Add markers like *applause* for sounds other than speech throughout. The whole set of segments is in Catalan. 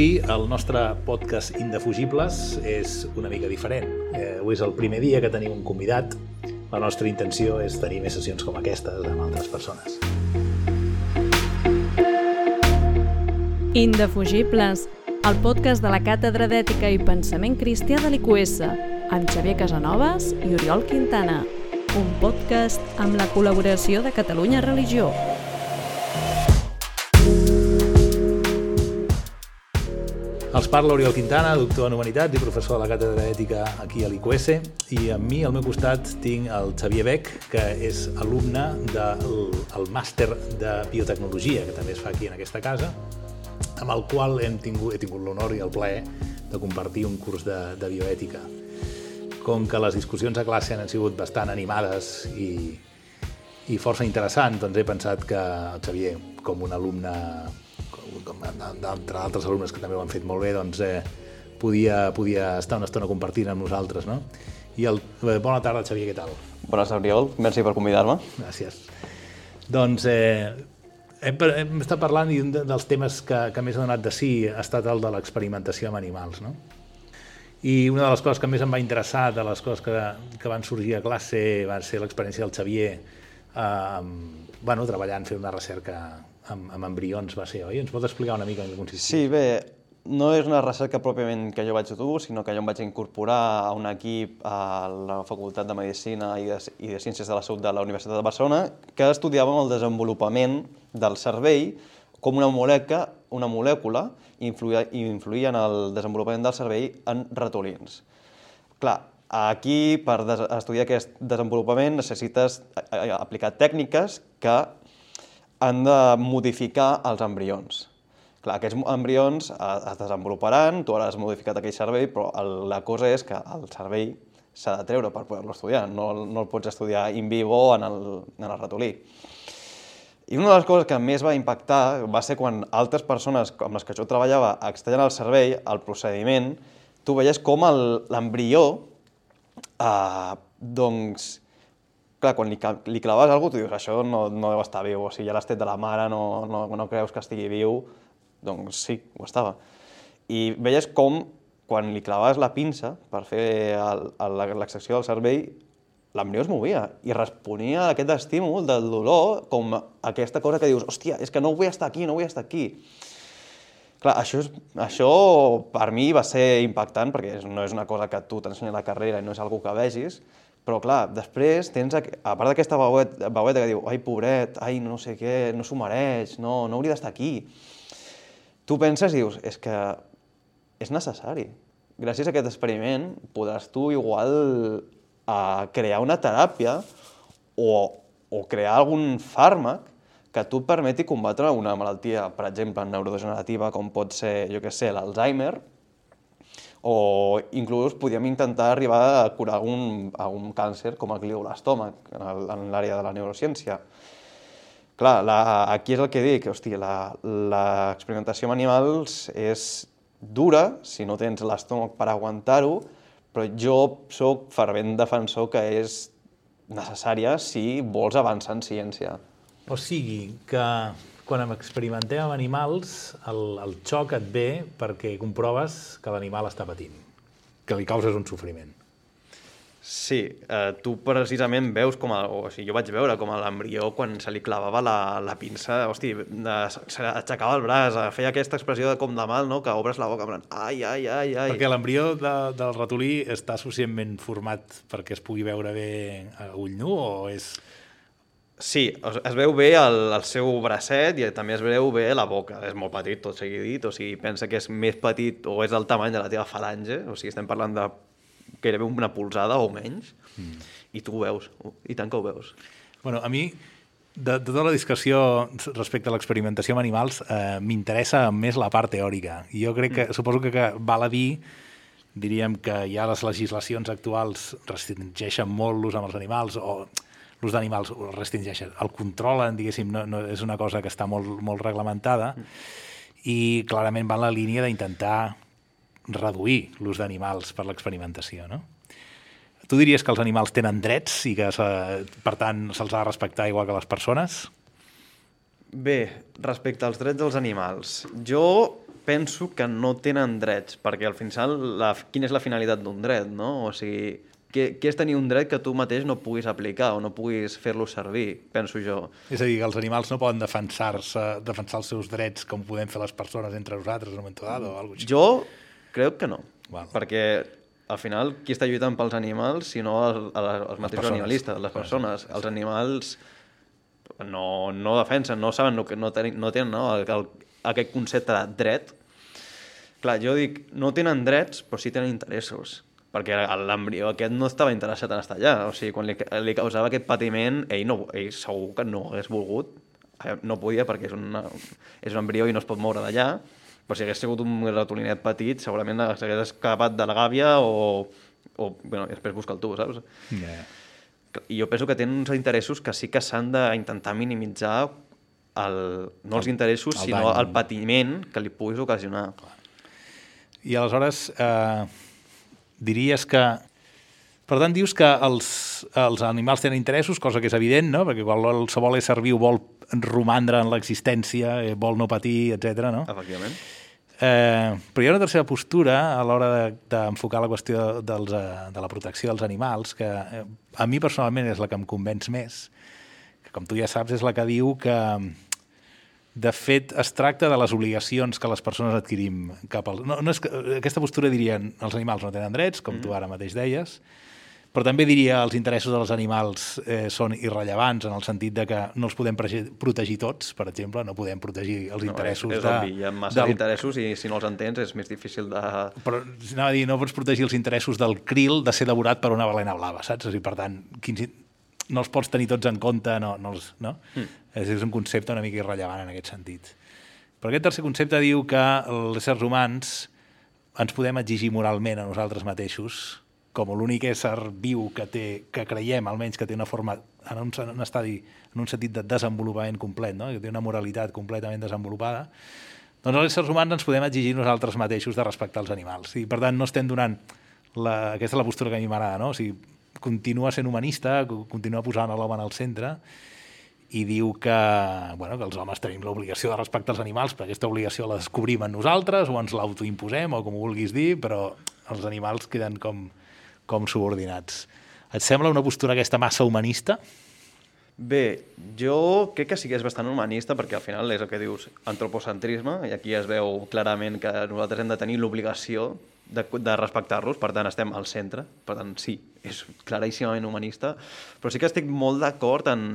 Avui el nostre podcast Indefugibles és una mica diferent. Eh, avui és el primer dia que tenim un convidat. La nostra intenció és tenir més sessions com aquestes amb altres persones. Indefugibles, el podcast de la Càtedra d'Ètica i Pensament Cristià de l'IQS, amb Xavier Casanovas i Oriol Quintana. Un podcast amb la col·laboració de Catalunya Religió. Els parla Oriol Quintana, doctor en Humanitats i professor de la Càtedra d'Ètica aquí a l'IQS i amb mi al meu costat tinc el Xavier Beck, que és alumne del el màster de biotecnologia, que també es fa aquí en aquesta casa, amb el qual hem tingut, he tingut l'honor i el plaer de compartir un curs de, de bioètica. Com que les discussions a classe han sigut bastant animades i, i força interessants, doncs he pensat que el Xavier, com un alumne d'entre altres alumnes que també ho han fet molt bé, doncs eh, podia, podia estar una estona compartint amb nosaltres. No? I el, eh, bona tarda, Xavier, què tal? Bona tarda, Oriol. Merci per convidar-me. Gràcies. Doncs eh, hem, hem estat parlant i un dels temes que, que més ha donat de sí ha estat el de l'experimentació amb animals. No? I una de les coses que més em va interessar, de les coses que, que van sorgir a classe, va ser l'experiència del Xavier eh, bueno, treballant, fent una recerca amb, amb embrions va ser, oi? Ens pot explicar una mica en què consistia? Sí, bé, no és una recerca pròpiament que jo vaig dur, sinó que jo em vaig incorporar a un equip a la Facultat de Medicina i de, i de Ciències de la Salut de la Universitat de Barcelona que estudiàvem el desenvolupament del cervell com una molècula, una molècula influïa, influïa en el desenvolupament del cervell en ratolins. Clar, aquí, per estudiar aquest desenvolupament, necessites aplicar tècniques que han de modificar els embrions. Clar, aquests embrions es desenvoluparan, tu hauràs modificat aquell cervell, però la cosa és que el cervell s'ha de treure per poder-lo estudiar, no, no el pots estudiar in vivo en el, en el ratolí. I una de les coses que més va impactar va ser quan altres persones amb les que jo treballava extreien el cervell, el procediment, tu veies com l'embrió eh, doncs, clar, quan li, li claves alguna cosa, tu dius, això no, no deu estar viu, o sigui, ja l'has tret de la mare, no, no, no creus que estigui viu, doncs sí, ho estava. I veies com, quan li clavaves la pinça per fer l'extracció del cervell, l'embrió es movia i responia a aquest estímul del dolor com aquesta cosa que dius, hòstia, és que no vull estar aquí, no vull estar aquí. Clar, això, és, això per mi va ser impactant, perquè no és una cosa que tu t'ensenya la carrera i no és algo que vegis, però clar, després tens, a part d'aquesta veueta, que diu ai, pobret, ai, no sé què, no s'ho mereix, no, no hauria d'estar aquí. Tu penses i dius, és que és necessari. Gràcies a aquest experiment podràs tu igual a crear una teràpia o, o crear algun fàrmac que tu et permeti combatre una malaltia, per exemple, neurodegenerativa, com pot ser, jo què sé, l'Alzheimer, o inclús podíem intentar arribar a curar algun, algun càncer com el glioblastoma en l'àrea de la neurociència. Clar, la, aquí és el que dic, hosti, l'experimentació amb animals és dura si no tens l'estómac per aguantar-ho, però jo sóc fervent defensor que és necessària si vols avançar en ciència. O sigui, que quan experimentem amb animals, el, el xoc et ve perquè comproves que l'animal està patint, que li causes un sofriment. Sí, eh, tu precisament veus com, el, o sigui, jo vaig veure com l'embrió quan se li clavava la, la pinça, hosti, aixecava el braç, feia aquesta expressió de com de mal, no?, que obres la boca, en ai, ai, ai, ai. Perquè l'embrió de, del ratolí està suficientment format perquè es pugui veure bé a ull nu o és... Sí, es veu bé el, el seu bracet i també es veu bé la boca. És molt petit, tot sigui dit, o sigui, pensa que és més petit o és del tamany de la teva falange, o sigui, estem parlant de gairebé una polzada o menys, mm. i tu ho veus, i tant que ho veus. Bueno, a mi, de, de tota la discussió respecte a l'experimentació amb animals, eh, m'interessa més la part teòrica. I jo crec que, mm. suposo que, que val a dir diríem que ja les legislacions actuals restringeixen molt l'ús amb els animals o l'ús d'animals el restringeixen, el controlen, diguéssim, no, no, és una cosa que està molt, molt reglamentada i clarament va en la línia d'intentar reduir l'ús d'animals per l'experimentació, no? Tu diries que els animals tenen drets i que, per tant, se'ls ha de respectar igual que les persones? Bé, respecte als drets dels animals, jo penso que no tenen drets, perquè al final, la, quina és la finalitat d'un dret, no? O sigui, què, què és tenir un dret que tu mateix no puguis aplicar o no puguis fer-lo servir, penso jo. És a dir, que els animals no poden defensar-se, defensar els seus drets com podem fer les persones entre nosaltres en un moment dado o alguna cosa així. Jo crec que no, Val. perquè al final qui està lluitant pels animals si no el, el, els mateixos persones. animalistes, les persones. Els animals no, no defensen, no saben, no, no tenen no, el, el, aquest concepte de dret. Clar, jo dic, no tenen drets, però sí tenen interessos perquè l'embrió aquest no estava interessat en estar allà, o sigui, quan li, li causava aquest patiment, ell, no, ell segur que no hagués volgut, Eh, no podia perquè és, una, és un embrió i no es pot moure d'allà, però si hagués sigut un ratolinet petit, segurament s'hagués escapat de la gàbia o, o bueno, després busca el tu, saps? Yeah. I jo penso que tenen uns interessos que sí que s'han d'intentar minimitzar el, no els interessos, el sinó dany. el patiment que li puguis ocasionar. I aleshores eh, diries que... Per tant, dius que els, els animals tenen interessos, cosa que és evident, no? perquè qualsevol ésser viu vol romandre en l'existència, eh, vol no patir, etc. no? Efectivament. Eh, però hi ha una tercera postura a l'hora de- d'enfocar la qüestió dels, eh, de la protecció dels animals, que eh, a mi personalment és la que em convenç més, que com tu ja saps és la que diu que de fet es tracta de les obligacions que les persones adquirim cap al... No, no és que, aquesta postura dirien els animals no tenen drets, com tu ara mateix deies, però també diria els interessos dels animals eh, són irrellevants en el sentit de que no els podem protegir tots, per exemple, no podem protegir els interessos és, és de, obvi, hi ha massa del interessos i si no els entens és més difícil de... però anava a dir, no pots protegir els interessos del krill de ser devorat per una balena blava, saps? O sigui, per tant, quins, no els pots tenir tots en compte, no, no els, no? Mm. És, és un concepte una mica irrellevant en aquest sentit. Però aquest tercer concepte diu que els éssers humans ens podem exigir moralment a nosaltres mateixos com l'únic ésser viu que té, que creiem almenys que té una forma en un, en un estadi, en un sentit de desenvolupament complet, no? que té una moralitat completament desenvolupada, doncs els éssers humans ens podem exigir nosaltres mateixos de respectar els animals. I per tant no estem donant... La, aquesta és la postura que a mi m'agrada, no? O sigui, continua sent humanista, co- continua posant l'home en el centre i diu que, bueno, que els homes tenim l'obligació de respectar els animals, però aquesta obligació la descobrim en nosaltres o ens l'autoimposem o com ho vulguis dir, però els animals queden com, com subordinats. Et sembla una postura aquesta massa humanista? Bé, jo crec que sí que és bastant humanista perquè al final és el que dius antropocentrisme i aquí es veu clarament que nosaltres hem de tenir l'obligació de, de respectar-los, per tant estem al centre, per tant sí, és claríssimament humanista, però sí que estic molt d'acord en,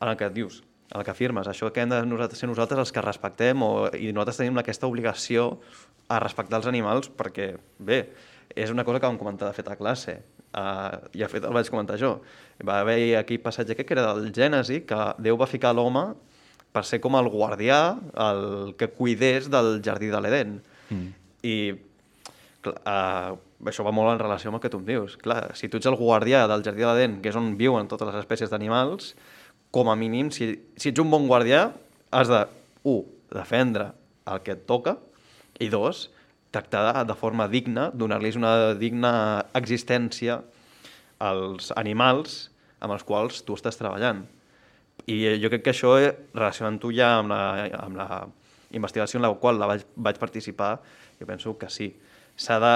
en el que dius, en el que afirmes, això que hem de nosaltres, ser nosaltres els que respectem o, i nosaltres tenim aquesta obligació a respectar els animals perquè, bé, és una cosa que vam comentar de fet a classe, uh, i de fet el vaig comentar jo. Va haver aquell passatge que era del Gènesi, que Déu va ficar l'home per ser com el guardià, el que cuidés del jardí de l'Eden. Mm. I uh, això va molt en relació amb el que tu em dius. Clar, si tu ets el guardià del jardí de l'Eden, que és on viuen totes les espècies d'animals, com a mínim, si, si ets un bon guardià, has de, un, defendre el que et toca, i dos, tractar de, forma digna, donar-los una digna existència als animals amb els quals tu estàs treballant. I eh, jo crec que això, eh, relacionant-ho ja amb la, amb la investigació en la qual la vaig, vaig participar, jo penso que sí. S'ha de...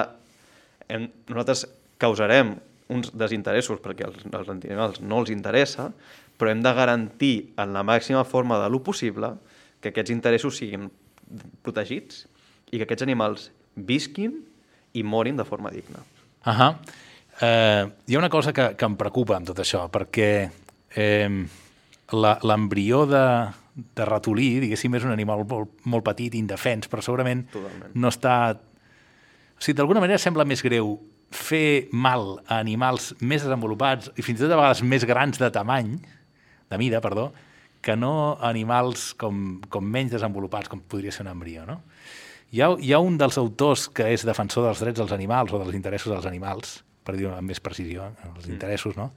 Hem, nosaltres causarem uns desinteressos perquè els, els animals no els interessa, però hem de garantir en la màxima forma de lo possible que aquests interessos siguin protegits i que aquests animals visquin i morin de forma digna. Ahà. Eh, hi ha una cosa que, que em preocupa amb tot això, perquè eh, la- l'embrió de, de ratolí, diguéssim, és un animal molt, molt petit, indefens, però segurament Totalment. no està... O sigui, d'alguna manera sembla més greu fer mal a animals més desenvolupats i fins i tot a vegades més grans de tamany, de mida, perdó, que no animals com, com menys desenvolupats, com podria ser un embrió, no? Hi ha, hi ha un dels autors que és defensor dels drets dels animals o dels interessos dels animals, per dir-ho amb més precisió, eh, els interessos, no?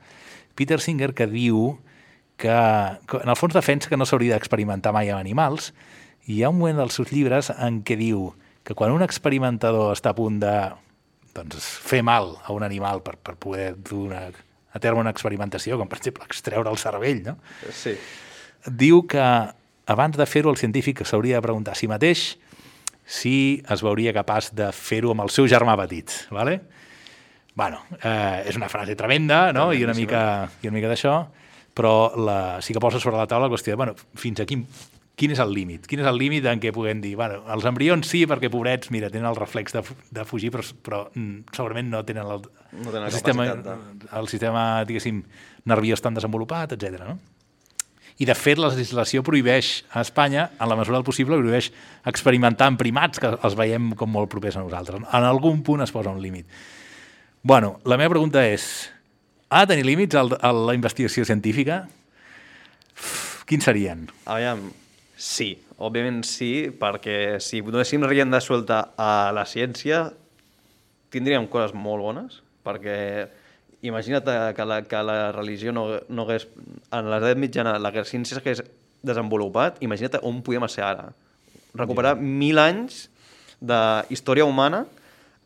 Peter Singer, que diu que, que en el fons defensa que no s'hauria d'experimentar mai amb animals, i hi ha un moment dels seus llibres en què diu que quan un experimentador està a punt de doncs, fer mal a un animal per, per poder una, a terme una experimentació, com per exemple extreure el cervell, no? Sí. diu que abans de fer-ho el científic s'hauria de preguntar a si mateix si es veuria capaç de fer-ho amb el seu germà petit. ¿vale? bueno, eh, és una frase tremenda no? I, una mica, i una mica d'això, però la, sí que posa sobre la taula la qüestió de bueno, fins a quin, quin és el límit? Quin és el límit en què puguem dir, bueno, els embrions sí, perquè pobrets, mira, tenen el reflex de, de fugir, però, però mm, segurament no tenen el, No tenen el sistema, de- el sistema, diguéssim, nerviós tan desenvolupat, etc. no? I, de fet, la legislació prohibeix a Espanya, en la mesura del possible, prohibeix experimentar amb primats, que els veiem com molt propers a nosaltres. En algun punt es posa un límit. Bueno, la meva pregunta és, ha de tenir límits el, el, la investigació científica? Uf, Quins serien? Aviam, sí, òbviament sí, perquè si donéssim rienda suelta a la ciència, tindríem coses molt bones, perquè imagina't que la, que la religió no, no hagués... En l'edat mitjana la ciència s'hagués desenvolupat, imagina't on podíem ser ara. Recuperar mil anys de història humana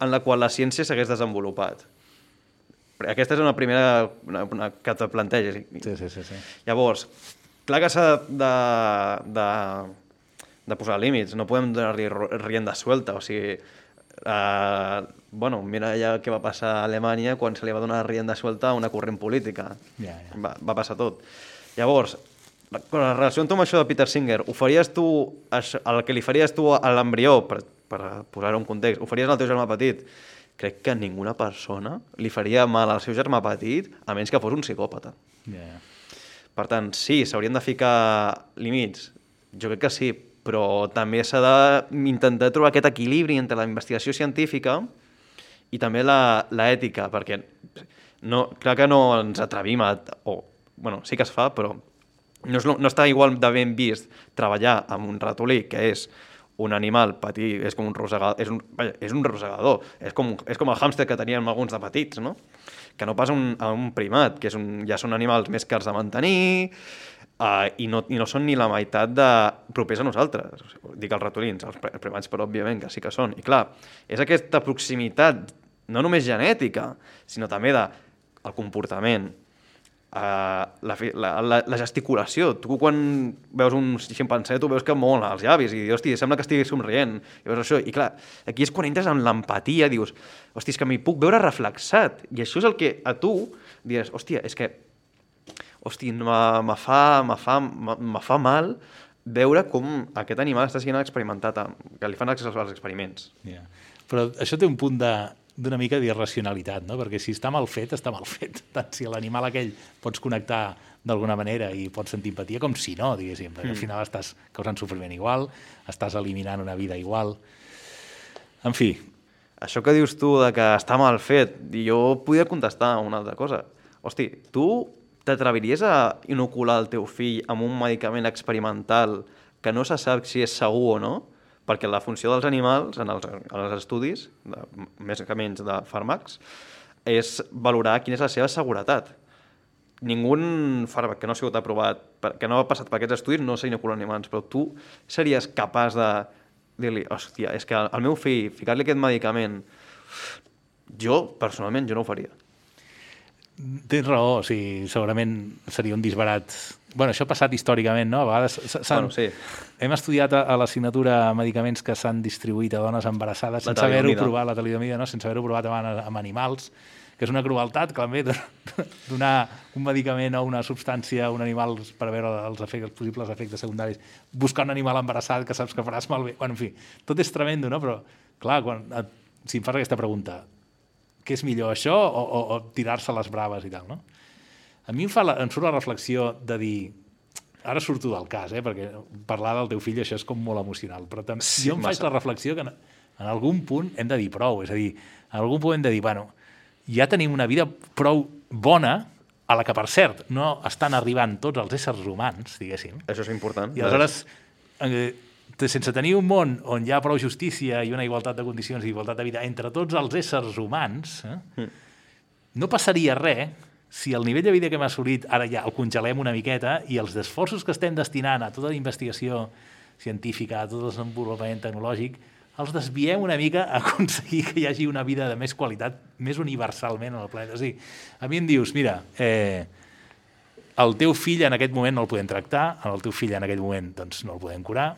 en la qual la ciència s'hagués desenvolupat. Aquesta és una primera una, una que te planteges. Sí, sí, sí. sí. Llavors, clar que s'ha de, de, de posar límits, no podem donar-li rienda suelta, o sigui, eh, bueno, mira ja què va passar a Alemanya quan se li va donar rienda suelta a una corrent política. Ja, ja. Va, va passar tot. Llavors, la, la relació amb això de Peter Singer, ho faries tu, això, el que li faries tu a l'embrió, per, per posar-ho en context, ho faries al teu germà petit? Crec que ninguna persona li faria mal al seu germà petit, a menys que fos un psicòpata. Ja, ja. Per tant, sí, s'haurien de ficar límits. Jo crec que sí, però també s'ha d'intentar trobar aquest equilibri entre la investigació científica i també la, la ètica, perquè no, clar que no ens atrevim a... O, bueno, sí que es fa, però no, és, no està igual de ben vist treballar amb un ratolí, que és un animal petit, és com un rosegador, és un, és un rosegador, és com, és com el hàmster que teníem alguns de petits, no? Que no pas un, a un primat, que és un, ja són animals més cars de mantenir, uh, i, no, i no són ni la meitat de propers a nosaltres. Dic els ratolins, els pri- primats, però òbviament que sí que són. I clar, és aquesta proximitat, no només genètica, sinó també de el comportament, Uh, la, la, la, la gesticulació. Tu quan veus un ximpanzé, tu veus que mola els llavis i hosti, sembla que estigui somrient. I veus això. I clar, aquí és quan entres en l'empatia, dius, hosti, és que m'hi puc veure reflexat. I això és el que a tu dius, hòstia, és que hosti, me, fa, me, fa, me, fa mal veure com aquest animal està sent experimentat, que li fan els, els experiments. Ja. Però això té un punt de d'una mica d'irracionalitat, no? perquè si està mal fet, està mal fet. *laughs* Tant si l'animal aquell pots connectar d'alguna manera i pots sentir empatia, com si no, diguéssim, perquè al final estàs causant sofriment igual, estàs eliminant una vida igual... En fi, Això que dius tu de que està mal fet, jo podia contestar una altra cosa. Hosti, tu t'atreviries a inocular el teu fill amb un medicament experimental que no se sap si és segur o no? Perquè la funció dels animals, en els, en els estudis, de, més que menys de fàrmacs, és valorar quina és la seva seguretat. Ningú fàrmac que no ha sigut aprovat, que no ha passat per aquests estudis, no s'inocula en animals, però tu series capaç de dir-li, hòstia, és que al meu fill, ficar-li aquest medicament, jo, personalment, jo no ho faria. tens raó, o sigui, segurament seria un disbarat... bueno, això ha passat històricament, no? A vegades. Bueno, sí. Hem estudiat a, a l'assignatura medicaments que s'han distribuït a dones embarassades sense haver-ho provat, la talidomida, no? sense haver-ho provat amb, amb animals, que és una crueltat, també, *laughs* donar un medicament o una substància a un animal per veure els, efectes, els possibles efectes secundaris, buscar un animal embarassat que saps que faràs malbé... Bueno, en fi, tot és tremendo, no? Però, clar, quan, et, si em fas aquesta pregunta, què és millor, això o, o, o tirar-se les braves i tal, no? A mi em, fa la, em surt la reflexió de dir, ara surto del cas, eh, perquè parlar del teu fill això és com molt emocional, però també Sí, jo em faig massa. la reflexió que en, en algun punt hem de dir prou, és a dir, en algun punt hem de dir, bueno, ja tenim una vida prou bona a la que, per cert, no estan arribant tots els éssers humans, diguéssim, Això és important. i aleshores, eh, sense tenir un món on hi ha prou justícia i una igualtat de condicions i igualtat de vida entre tots els éssers humans, eh, no passaria res si el nivell de vida que hem assolit ara ja el congelem una miqueta i els esforços que estem destinant a tota la investigació científica, a tot el desenvolupament tecnològic, els desviem una mica a aconseguir que hi hagi una vida de més qualitat, més universalment en el planeta. O sigui, a mi em dius, mira, eh, el teu fill en aquest moment no el podem tractar, el teu fill en aquest moment doncs, no el podem curar,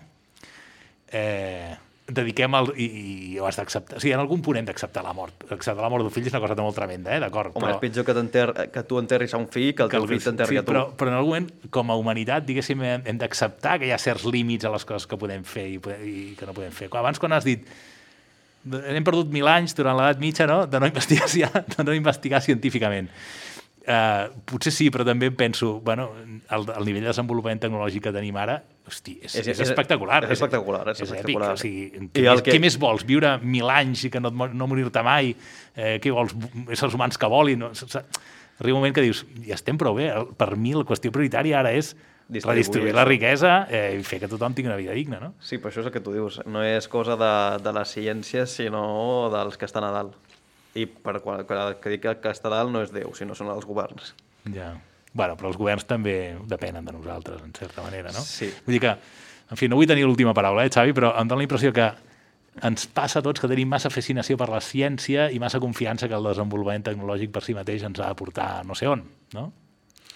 eh, dediquem el, i, i ho has d'acceptar. O sigui, en algun punt hem d'acceptar la mort. Acceptar la mort d'un fill és una cosa molt tremenda, eh? d'acord? Home, és pitjor que, t'enter- que tu enterris a un fill que el teu fill t'enterri sí, a tu. però, però en algun moment, com a humanitat, diguéssim, hem, hem d'acceptar que hi ha certs límits a les coses que podem fer i, i que no podem fer. Abans, quan has dit hem perdut mil anys durant l'edat mitja no? de, no investigar, *laughs* de no investigar científicament. Uh, potser sí, però també penso, bueno, el, el nivell de desenvolupament tecnològic que tenim ara, hosti, és, és, és, espectacular. És espectacular, és, és espectacular. Èpic, o sigui, què, més, que- què més vols? Viure mil anys i que no, no morir-te mai? Eh, què vols? Éssers humans que volin? No? Arriba un moment que dius, ja estem prou bé, per mi la qüestió prioritària ara és Distribuir redistribuir la riquesa eh, i fer que tothom tingui una vida digna, no? Sí, però això és el que tu dius. No és cosa de, de la ciència, sinó dels que estan a dalt. I per quan que dic que el que està a dalt no és Déu, sinó són els governs. Ja. Bueno, però els governs també depenen de nosaltres, en certa manera, no? Sí. Vull dir que, en fi, no vull tenir l'última paraula, eh, Xavi, però em dóna la impressió que ens passa a tots que tenim massa fascinació per la ciència i massa confiança que el desenvolupament tecnològic per si mateix ens ha de portar no sé on, no?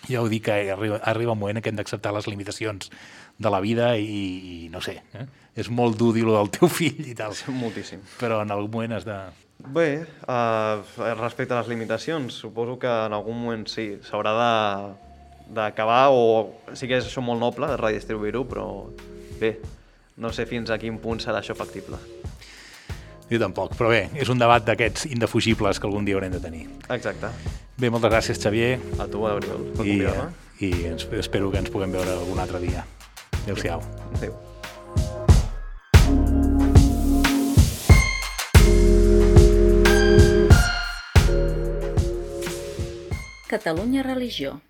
Ja ho dic que arriba, arriba un moment en què hem d'acceptar les limitacions de la vida i, i no sé, eh? és molt dur dir-ho del teu fill i tal, Moltíssim. però en algun moment has de... Bé, uh, respecte a les limitacions, suposo que en algun moment sí, s'haurà de d'acabar o sí que és això molt noble de redistribuir-ho, però bé, no sé fins a quin punt serà això factible. Jo tampoc, però bé, és un debat d'aquests indefugibles que algun dia haurem de tenir. Exacte. Bé, moltes gràcies, Xavier, A tu, Gabriel, per i, convidar-me. i ens, espero que ens puguem veure algun altre dia. Adéu-siau. Adéu. Catalunya Religió